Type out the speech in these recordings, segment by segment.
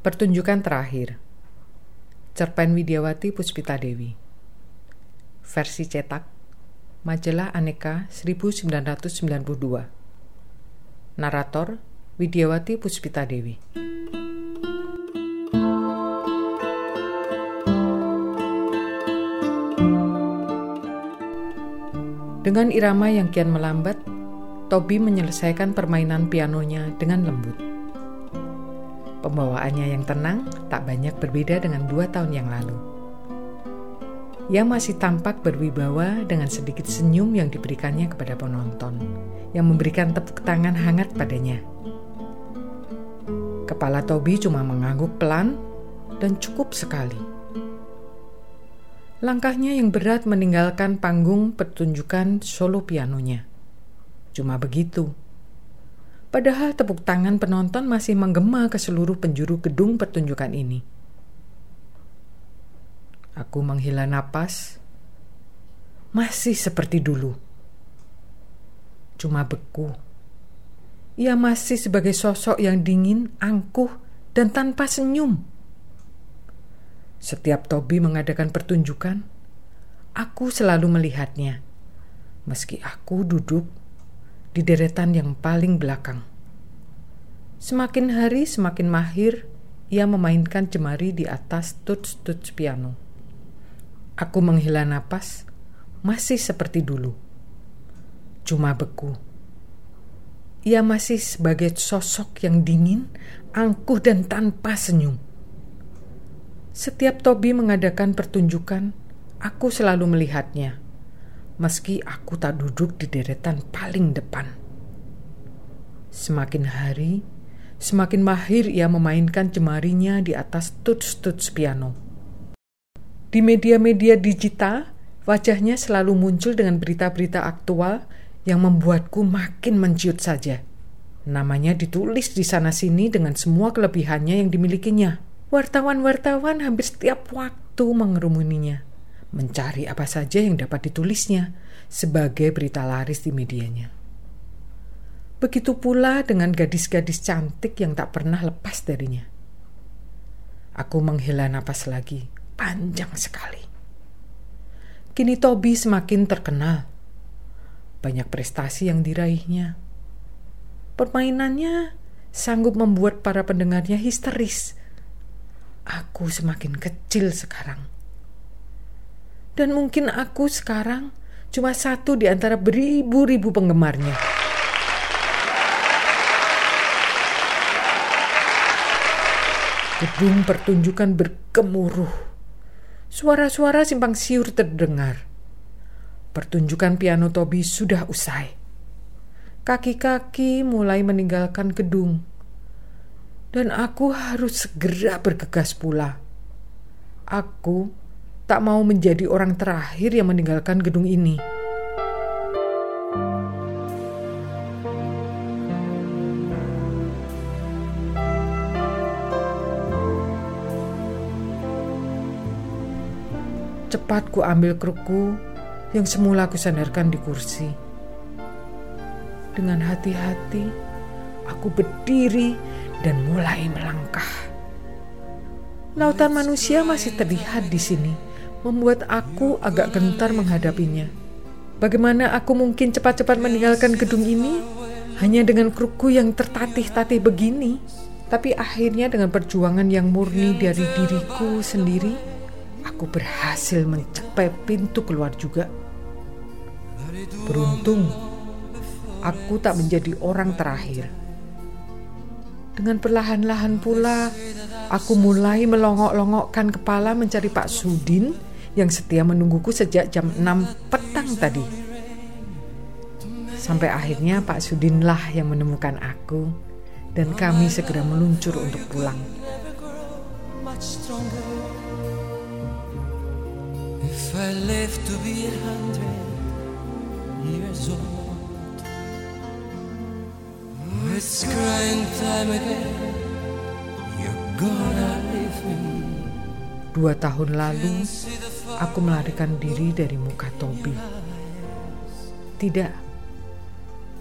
Pertunjukan terakhir. Cerpen Widiawati Puspita Dewi. Versi cetak Majalah Aneka 1992 Narator Widiawati Puspita Dewi. Dengan irama yang kian melambat, Tobi menyelesaikan permainan pianonya dengan lembut. Pembawaannya yang tenang tak banyak berbeda dengan dua tahun yang lalu. Ia masih tampak berwibawa dengan sedikit senyum yang diberikannya kepada penonton, yang memberikan tepuk tangan hangat padanya. Kepala Tobi cuma mengangguk pelan dan cukup sekali. Langkahnya yang berat meninggalkan panggung pertunjukan solo pianonya. Cuma begitu Padahal tepuk tangan penonton masih menggema ke seluruh penjuru gedung pertunjukan ini. Aku menghela napas. Masih seperti dulu. Cuma beku. Ia masih sebagai sosok yang dingin, angkuh, dan tanpa senyum. Setiap Tobi mengadakan pertunjukan, aku selalu melihatnya. Meski aku duduk di deretan yang paling belakang. Semakin hari semakin mahir ia memainkan jemari di atas tuts-tuts piano. Aku menghela napas, masih seperti dulu. Cuma beku. Ia masih sebagai sosok yang dingin, angkuh dan tanpa senyum. Setiap Tobi mengadakan pertunjukan, aku selalu melihatnya meski aku tak duduk di deretan paling depan. Semakin hari, semakin mahir ia memainkan jemarinya di atas tuts-tuts piano. Di media-media digital, wajahnya selalu muncul dengan berita-berita aktual yang membuatku makin menciut saja. Namanya ditulis di sana-sini dengan semua kelebihannya yang dimilikinya. Wartawan-wartawan hampir setiap waktu mengerumuninya mencari apa saja yang dapat ditulisnya sebagai berita laris di medianya. Begitu pula dengan gadis-gadis cantik yang tak pernah lepas darinya. Aku menghela napas lagi, panjang sekali. Kini Tobi semakin terkenal. Banyak prestasi yang diraihnya. Permainannya sanggup membuat para pendengarnya histeris. Aku semakin kecil sekarang dan mungkin aku sekarang cuma satu di antara beribu-ribu penggemarnya. Gedung pertunjukan bergemuruh. Suara-suara simpang siur terdengar. Pertunjukan piano Tobi sudah usai. Kaki-kaki mulai meninggalkan gedung. Dan aku harus segera bergegas pula. Aku tak mau menjadi orang terakhir yang meninggalkan gedung ini. Cepat ku ambil kruku yang semula ku sandarkan di kursi. Dengan hati-hati, aku berdiri dan mulai melangkah. Lautan manusia masih terlihat di sini membuat aku agak gentar menghadapinya. Bagaimana aku mungkin cepat-cepat meninggalkan gedung ini hanya dengan kruku yang tertatih-tatih begini? Tapi akhirnya dengan perjuangan yang murni dari diriku sendiri, aku berhasil mencapai pintu keluar juga. Beruntung, aku tak menjadi orang terakhir. Dengan perlahan-lahan pula, aku mulai melongok-longokkan kepala mencari Pak Sudin yang setia menungguku sejak jam 6 petang tadi. Sampai akhirnya Pak Sudinlah yang menemukan aku dan kami segera meluncur untuk pulang. If I live to be a hundred years old, it's crying time again. You're gonna leave me. Dua tahun lalu, aku melarikan diri dari muka Tobi. Tidak,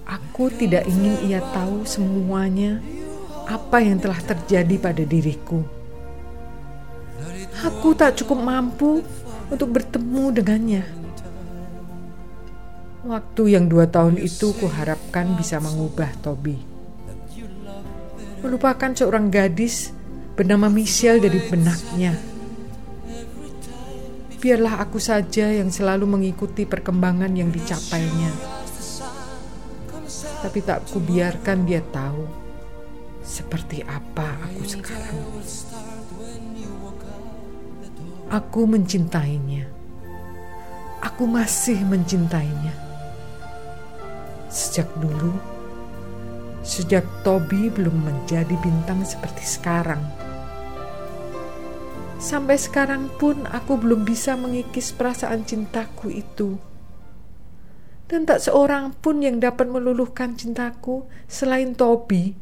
aku tidak ingin ia tahu semuanya apa yang telah terjadi pada diriku. Aku tak cukup mampu untuk bertemu dengannya. Waktu yang dua tahun itu kuharapkan bisa mengubah Toby. Melupakan seorang gadis bernama Michelle dari benaknya. Biarlah aku saja yang selalu mengikuti perkembangan yang dicapainya. Tapi tak kubiarkan dia tahu seperti apa aku sekarang. Aku mencintainya. Aku masih mencintainya Sejak dulu, sejak Toby belum menjadi bintang seperti sekarang. Sampai sekarang pun aku belum bisa mengikis perasaan cintaku itu. Dan tak seorang pun yang dapat meluluhkan cintaku selain Toby.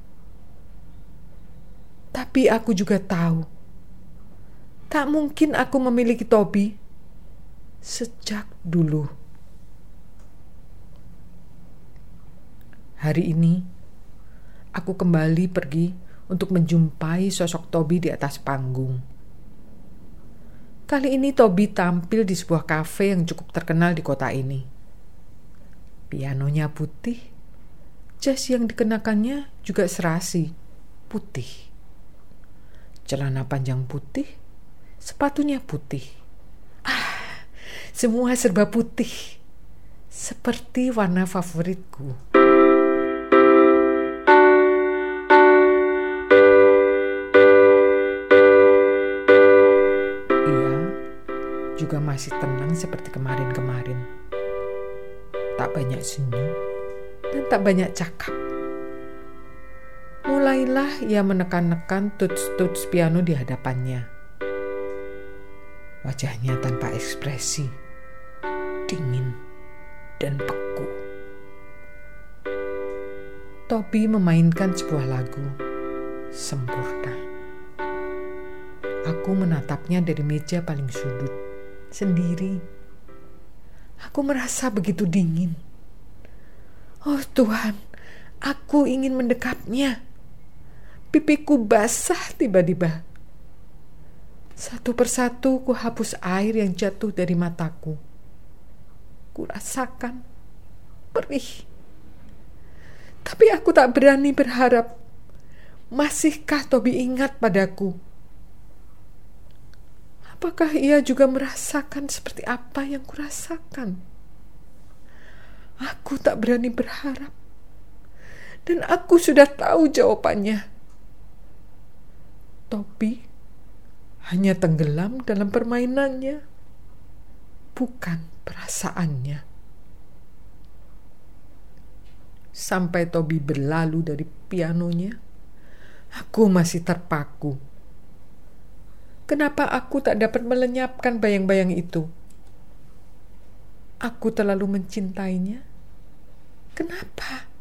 Tapi aku juga tahu, tak mungkin aku memiliki Toby sejak dulu. Hari ini, aku kembali pergi untuk menjumpai sosok Toby di atas panggung. Kali ini Toby tampil di sebuah kafe yang cukup terkenal di kota ini. Pianonya putih, jas yang dikenakannya juga serasi, putih. Celana panjang putih, sepatunya putih. Ah, semua serba putih. Seperti warna favoritku. Juga masih tenang seperti kemarin-kemarin. Tak banyak senyum dan tak banyak cakap. Mulailah ia menekan-nekan tuts-tuts piano di hadapannya. Wajahnya tanpa ekspresi, dingin dan beku. Topi memainkan sebuah lagu sempurna. Aku menatapnya dari meja paling sudut sendiri. Aku merasa begitu dingin. Oh Tuhan, aku ingin mendekapnya. Pipiku basah tiba-tiba. Satu persatu ku hapus air yang jatuh dari mataku. Ku rasakan perih. Tapi aku tak berani berharap. Masihkah Tobi ingat padaku? Apakah ia juga merasakan seperti apa yang kurasakan? Aku tak berani berharap. Dan aku sudah tahu jawabannya. Topi hanya tenggelam dalam permainannya, bukan perasaannya. Sampai Tobi berlalu dari pianonya, aku masih terpaku Kenapa aku tak dapat melenyapkan bayang-bayang itu? Aku terlalu mencintainya. Kenapa?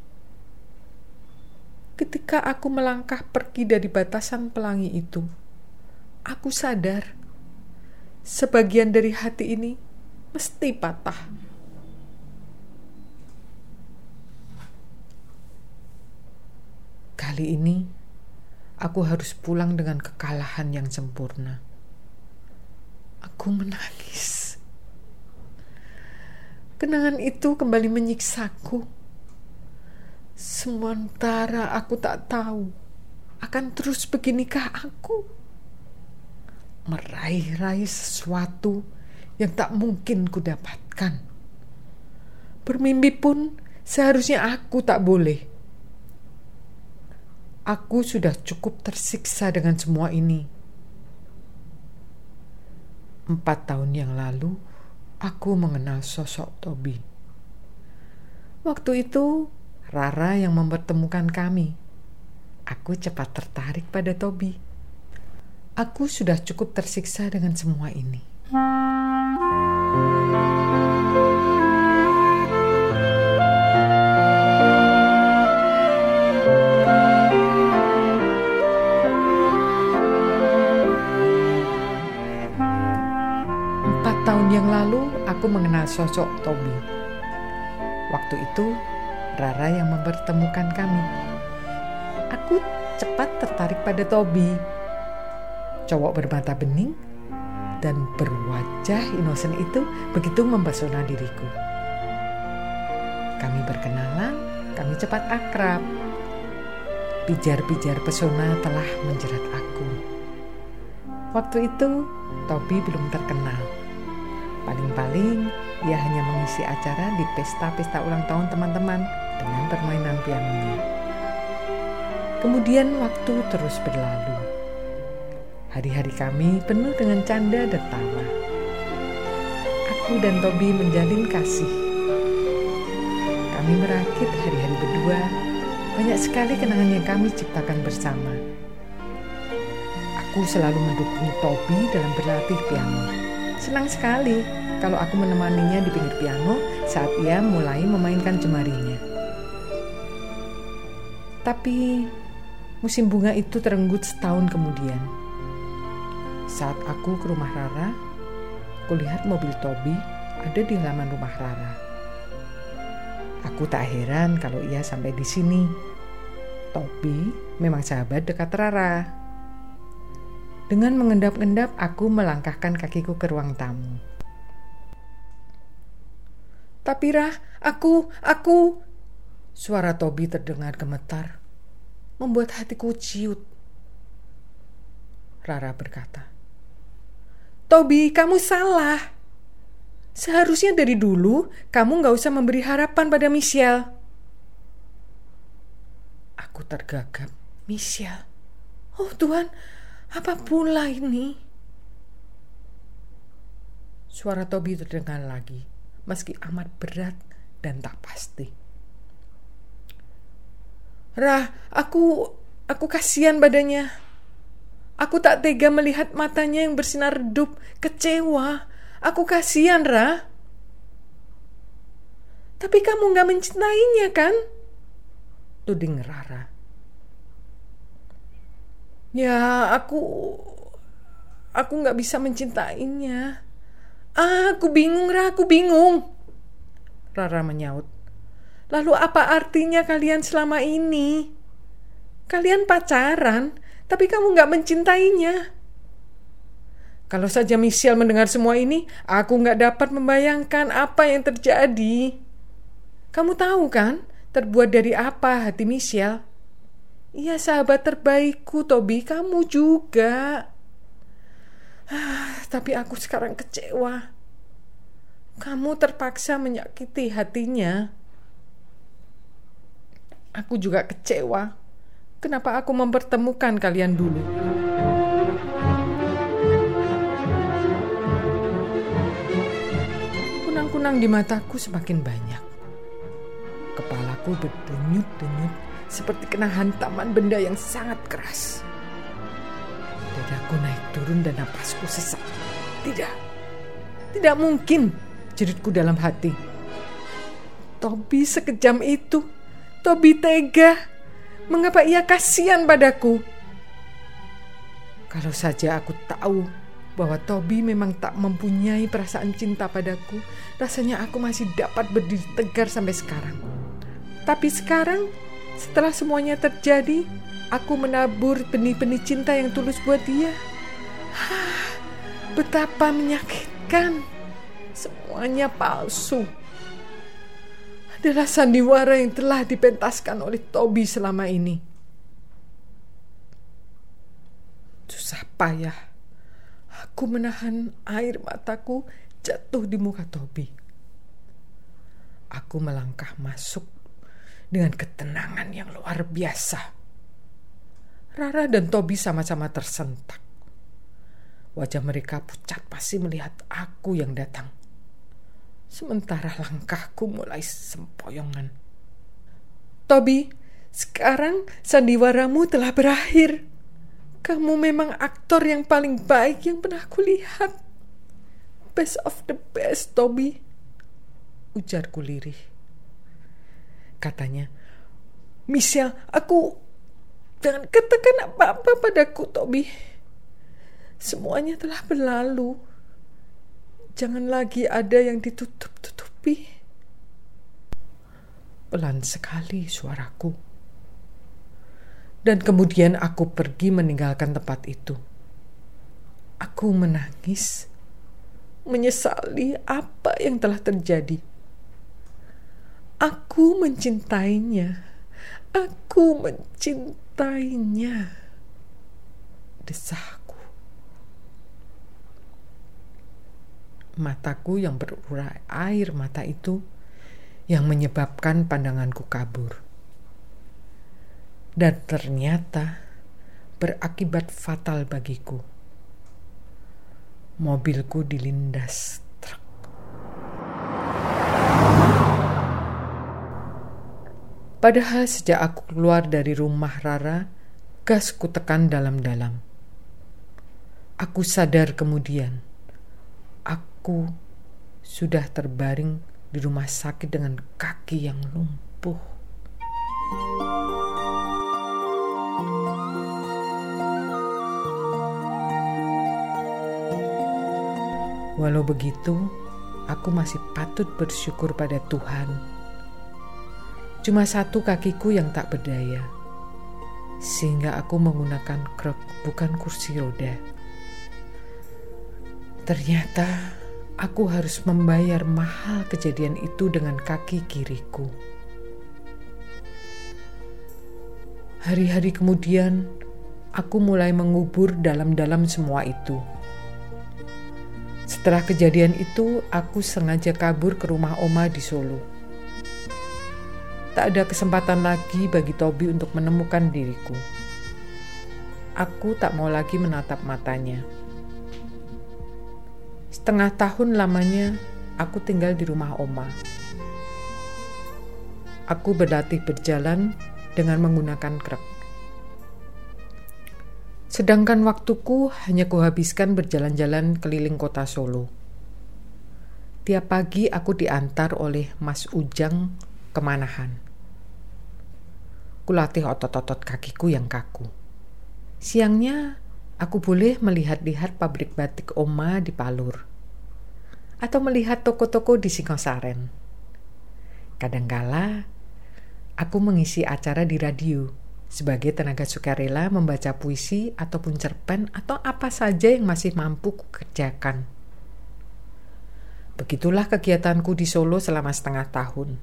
Ketika aku melangkah pergi dari batasan pelangi itu, aku sadar sebagian dari hati ini mesti patah. Kali ini Aku harus pulang dengan kekalahan yang sempurna. Aku menangis. Kenangan itu kembali menyiksaku. Sementara aku tak tahu akan terus beginikah aku. Meraih-raih sesuatu yang tak mungkin kudapatkan. Bermimpi pun seharusnya aku tak boleh Aku sudah cukup tersiksa dengan semua ini. Empat tahun yang lalu, aku mengenal sosok Tobi. Waktu itu, Rara yang mempertemukan kami. Aku cepat tertarik pada Tobi. Aku sudah cukup tersiksa dengan semua ini. Aku mengenal sosok Tobi. Waktu itu Rara yang mempertemukan kami. Aku cepat tertarik pada Toby. Cowok bermata bening dan berwajah inosen itu begitu mempesona diriku. Kami berkenalan, kami cepat akrab. Pijar-pijar pesona telah menjerat aku. Waktu itu, Toby belum terkenal. Paling-paling, ia hanya mengisi acara di pesta-pesta ulang tahun teman-teman dengan permainan pianonya. Kemudian waktu terus berlalu. Hari-hari kami penuh dengan canda dan tawa. Aku dan Toby menjalin kasih. Kami merakit hari-hari berdua. Banyak sekali kenangan yang kami ciptakan bersama. Aku selalu mendukung Toby dalam berlatih piano. Senang sekali kalau aku menemaninya di pinggir piano saat ia mulai memainkan jemarinya. Tapi musim bunga itu terenggut setahun kemudian. Saat aku ke rumah Rara, kulihat mobil Toby ada di halaman rumah Rara. Aku tak heran kalau ia sampai di sini. Toby memang sahabat dekat Rara. Dengan mengendap-endap, aku melangkahkan kakiku ke ruang tamu. Tapi Rah, aku, aku... Suara Tobi terdengar gemetar, membuat hatiku ciut. Rara berkata, Tobi, kamu salah. Seharusnya dari dulu kamu gak usah memberi harapan pada Michelle. Aku tergagap. Michelle. Oh Tuhan, apa pula ini? Suara Tobi terdengar lagi meski amat berat dan tak pasti. Rah, aku aku kasihan badannya. Aku tak tega melihat matanya yang bersinar redup, kecewa. Aku kasihan, Rah. Tapi kamu gak mencintainya, kan? Tuding Rara. Ya, aku... Aku gak bisa mencintainya. Ah, aku bingung, Ra, aku bingung. Rara menyaut. Lalu apa artinya kalian selama ini? Kalian pacaran, tapi kamu gak mencintainya. Kalau saja Michelle mendengar semua ini, aku gak dapat membayangkan apa yang terjadi. Kamu tahu kan, terbuat dari apa hati Michelle? Iya sahabat terbaikku, Tobi, kamu juga. Ah, tapi aku sekarang kecewa. Kamu terpaksa menyakiti hatinya. Aku juga kecewa. Kenapa aku mempertemukan kalian dulu? Kunang-kunang di mataku semakin banyak. Kepalaku berdenyut-denyut seperti kena hantaman benda yang sangat keras. Dadaku naik turun dan napasku sesak. Tidak, tidak mungkin, jeritku dalam hati. Tobi sekejam itu. Tobi tega. Mengapa ia kasihan padaku? Kalau saja aku tahu bahwa Tobi memang tak mempunyai perasaan cinta padaku, rasanya aku masih dapat berdiri tegar sampai sekarang. Tapi sekarang, setelah semuanya terjadi, aku menabur benih-benih cinta yang tulus buat dia. Hah, betapa menyakitkan. Semuanya palsu. Adalah sandiwara yang telah dipentaskan oleh Tobi selama ini. Susah payah. Aku menahan air mataku jatuh di muka Tobi. Aku melangkah masuk dengan ketenangan yang luar biasa. Rara dan Tobi sama-sama tersentak. Wajah mereka pucat pasti melihat aku yang datang. Sementara langkahku mulai sempoyongan. Tobi, sekarang sandiwaramu telah berakhir. Kamu memang aktor yang paling baik yang pernah kulihat. Best of the best, Tobi. Ujarku lirih. Katanya, Michelle, aku Jangan katakan apa-apa padaku, Tobi. Semuanya telah berlalu. Jangan lagi ada yang ditutup-tutupi. Pelan sekali suaraku. Dan kemudian aku pergi meninggalkan tempat itu. Aku menangis, menyesali apa yang telah terjadi. Aku mencintainya. Aku mencintainya. Desahku. Mataku yang berurai air mata itu yang menyebabkan pandanganku kabur. Dan ternyata berakibat fatal bagiku. Mobilku dilindas Padahal sejak aku keluar dari rumah Rara, gas ku tekan dalam-dalam. Aku sadar kemudian aku sudah terbaring di rumah sakit dengan kaki yang lumpuh. Walau begitu, aku masih patut bersyukur pada Tuhan. Cuma satu kakiku yang tak berdaya, sehingga aku menggunakan kruk bukan kursi roda. Ternyata aku harus membayar mahal kejadian itu dengan kaki kiriku. Hari-hari kemudian, aku mulai mengubur dalam-dalam semua itu. Setelah kejadian itu, aku sengaja kabur ke rumah Oma di Solo. Tak ada kesempatan lagi bagi Tobi untuk menemukan diriku. Aku tak mau lagi menatap matanya. Setengah tahun lamanya aku tinggal di rumah oma. Aku berlatih berjalan dengan menggunakan krek. Sedangkan waktuku hanya kuhabiskan berjalan-jalan keliling kota Solo. Tiap pagi aku diantar oleh Mas Ujang kemanahan. Kulatih otot-otot kakiku yang kaku. Siangnya Aku boleh melihat-lihat pabrik batik Oma di Palur, atau melihat toko-toko di Singosaren. Kadangkala, aku mengisi acara di radio sebagai tenaga sukarela membaca puisi ataupun cerpen atau apa saja yang masih mampu kukerjakan. Begitulah kegiatanku di Solo selama setengah tahun.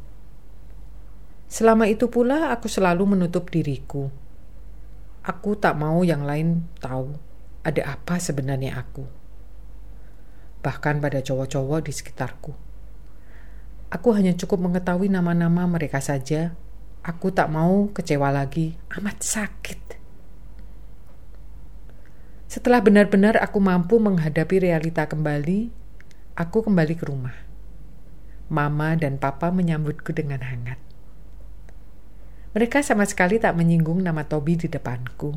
Selama itu pula aku selalu menutup diriku Aku tak mau yang lain tahu ada apa sebenarnya aku. Bahkan pada cowok-cowok di sekitarku. Aku hanya cukup mengetahui nama-nama mereka saja. Aku tak mau kecewa lagi, amat sakit. Setelah benar-benar aku mampu menghadapi realita kembali, aku kembali ke rumah. Mama dan papa menyambutku dengan hangat. Mereka sama sekali tak menyinggung nama Toby di depanku.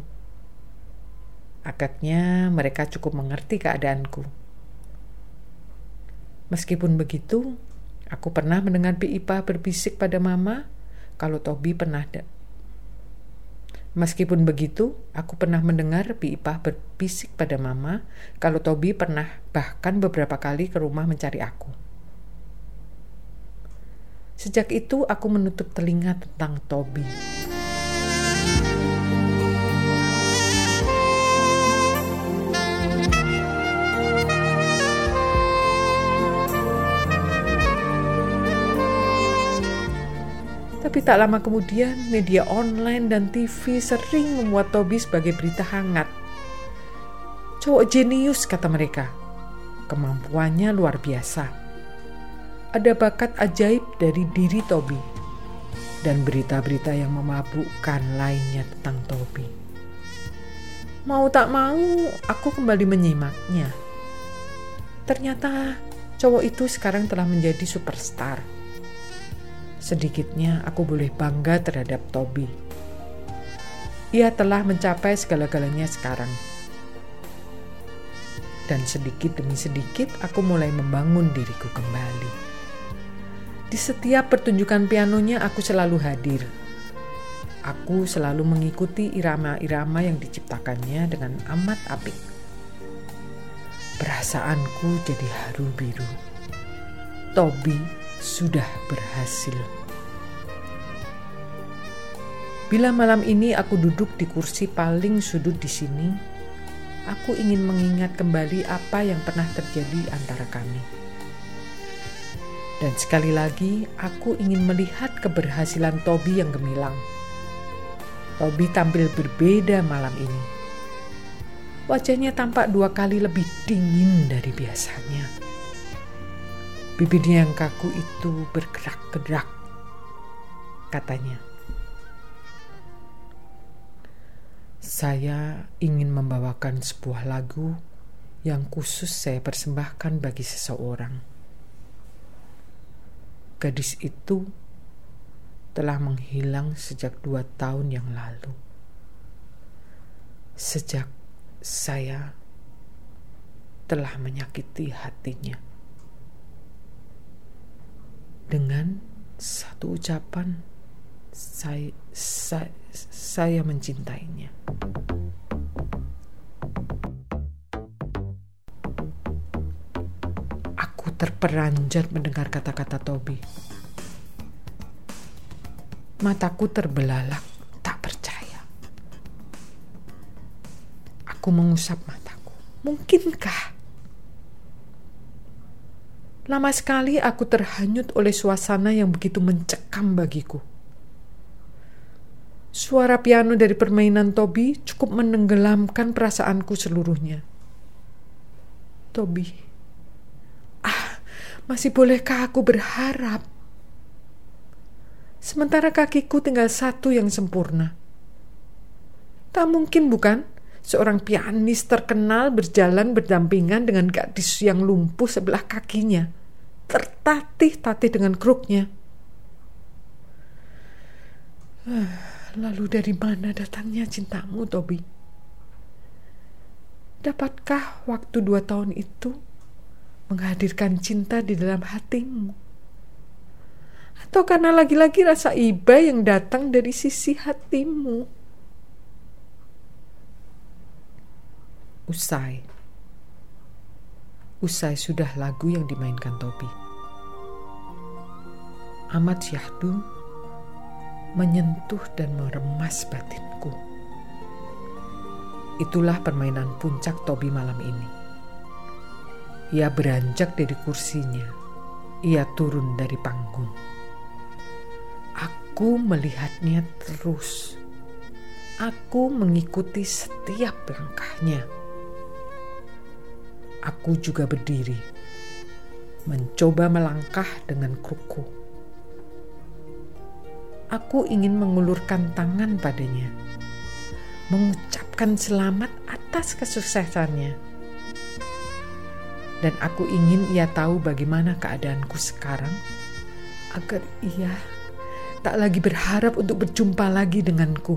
Agaknya mereka cukup mengerti keadaanku. Meskipun begitu, aku pernah mendengar Bi Ipa berbisik pada Mama kalau Toby pernah da Meskipun begitu, aku pernah mendengar Bi Ipa berbisik pada Mama kalau Toby pernah bahkan beberapa kali ke rumah mencari aku. Sejak itu aku menutup telinga tentang Toby. Tapi tak lama kemudian, media online dan TV sering memuat Toby sebagai berita hangat. Cowok jenius, kata mereka. Kemampuannya luar biasa ada bakat ajaib dari diri Toby dan berita-berita yang memabukkan lainnya tentang Toby. Mau tak mau, aku kembali menyimaknya. Ternyata cowok itu sekarang telah menjadi superstar. Sedikitnya aku boleh bangga terhadap Toby. Ia telah mencapai segala-galanya sekarang. Dan sedikit demi sedikit aku mulai membangun diriku kembali. Di setiap pertunjukan pianonya aku selalu hadir. Aku selalu mengikuti irama-irama yang diciptakannya dengan amat apik. Perasaanku jadi haru biru. Toby sudah berhasil. Bila malam ini aku duduk di kursi paling sudut di sini, aku ingin mengingat kembali apa yang pernah terjadi antara kami. Dan sekali lagi, aku ingin melihat keberhasilan Toby yang gemilang. Toby tampil berbeda malam ini. Wajahnya tampak dua kali lebih dingin dari biasanya. Bibirnya yang kaku itu bergerak-gerak, katanya. Saya ingin membawakan sebuah lagu yang khusus saya persembahkan bagi seseorang. Gadis itu telah menghilang sejak dua tahun yang lalu. Sejak saya telah menyakiti hatinya. Dengan satu ucapan, saya, saya, saya mencintainya. Aku terperanjat mendengar kata-kata Toby. Mataku terbelalak, tak percaya. Aku mengusap mataku. Mungkinkah? Lama sekali aku terhanyut oleh suasana yang begitu mencekam bagiku. Suara piano dari permainan Toby cukup menenggelamkan perasaanku seluruhnya. Toby, masih bolehkah aku berharap? Sementara kakiku tinggal satu yang sempurna. Tak mungkin bukan seorang pianis terkenal berjalan berdampingan dengan gadis yang lumpuh sebelah kakinya, tertatih-tatih dengan kruknya. Uh Lalu dari mana datangnya cintamu, Tobi? Dapatkah waktu dua tahun itu menghadirkan cinta di dalam hatimu? Atau karena lagi-lagi rasa iba yang datang dari sisi hatimu? Usai. Usai sudah lagu yang dimainkan Tobi. Ahmad Syahdu menyentuh dan meremas batinku. Itulah permainan puncak Tobi malam ini. Ia beranjak dari kursinya. Ia turun dari panggung. Aku melihatnya terus. Aku mengikuti setiap langkahnya. Aku juga berdiri, mencoba melangkah dengan kuku aku ingin mengulurkan tangan padanya, mengucapkan selamat atas kesuksesannya. Dan aku ingin ia tahu bagaimana keadaanku sekarang, agar ia tak lagi berharap untuk berjumpa lagi denganku.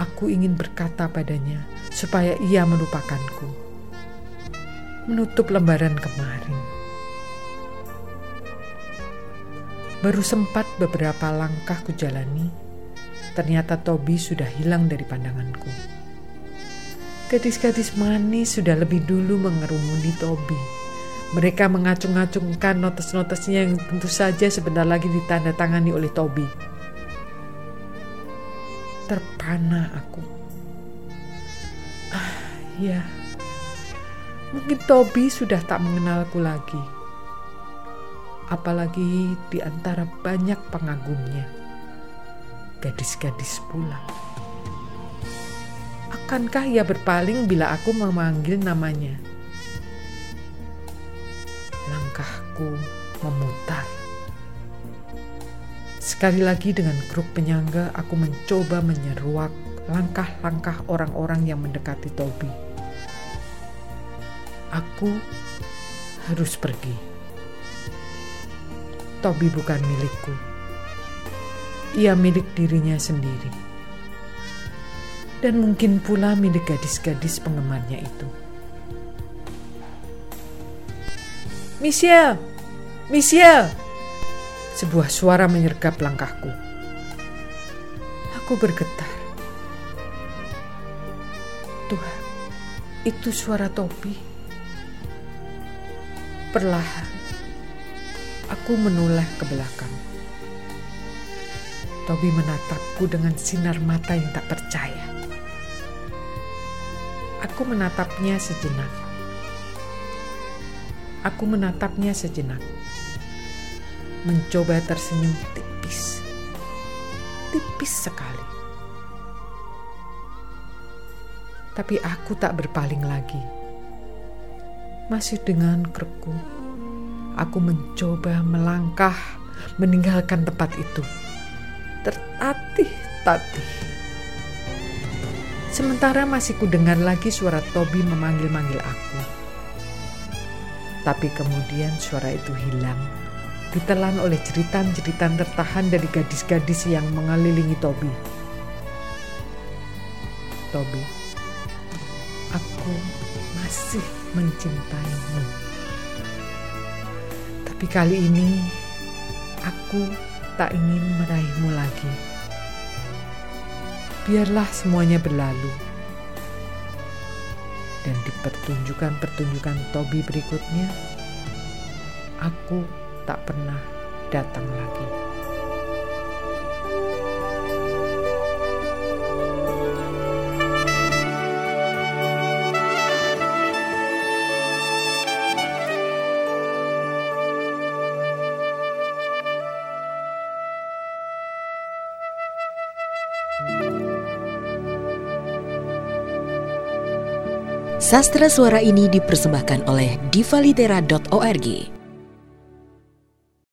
Aku ingin berkata padanya supaya ia melupakanku, menutup lembaran kemarin. Baru sempat beberapa langkah kujalani, ternyata Tobi sudah hilang dari pandanganku. Gadis-gadis manis sudah lebih dulu mengerumuni Tobi. Mereka mengacung-acungkan notes-notesnya yang tentu saja sebentar lagi ditandatangani oleh Tobi. Terpana aku. Ah, ya. Mungkin Tobi sudah tak mengenalku lagi apalagi di antara banyak pengagumnya. Gadis-gadis pula. Akankah ia berpaling bila aku memanggil namanya? Langkahku memutar. Sekali lagi dengan grup penyangga aku mencoba menyeruak langkah-langkah orang-orang yang mendekati Tobi. Aku harus pergi. Tobi bukan milikku. Ia milik dirinya sendiri. Dan mungkin pula milik gadis-gadis penggemarnya itu. Michelle! Michelle! Sebuah suara menyergap langkahku. Aku bergetar. Tuhan, itu suara topi. Perlahan, Aku menoleh ke belakang. Toby menatapku dengan sinar mata yang tak percaya. Aku menatapnya sejenak. Aku menatapnya sejenak. Mencoba tersenyum tipis. Tipis sekali. Tapi aku tak berpaling lagi. Masih dengan kerku, aku mencoba melangkah meninggalkan tempat itu. Tertatih-tatih Sementara masih kudengar lagi suara Tobi memanggil-manggil aku. Tapi kemudian suara itu hilang, ditelan oleh jeritan-jeritan tertahan dari gadis-gadis yang mengelilingi Tobi. Tobi, aku masih mencintaimu. Tapi kali ini aku tak ingin meraihmu lagi biarlah semuanya berlalu. Dan di pertunjukan-pertunjukan Tobi berikutnya, aku tak pernah datang lagi. Sastra suara ini dipersembahkan oleh divalitera.org.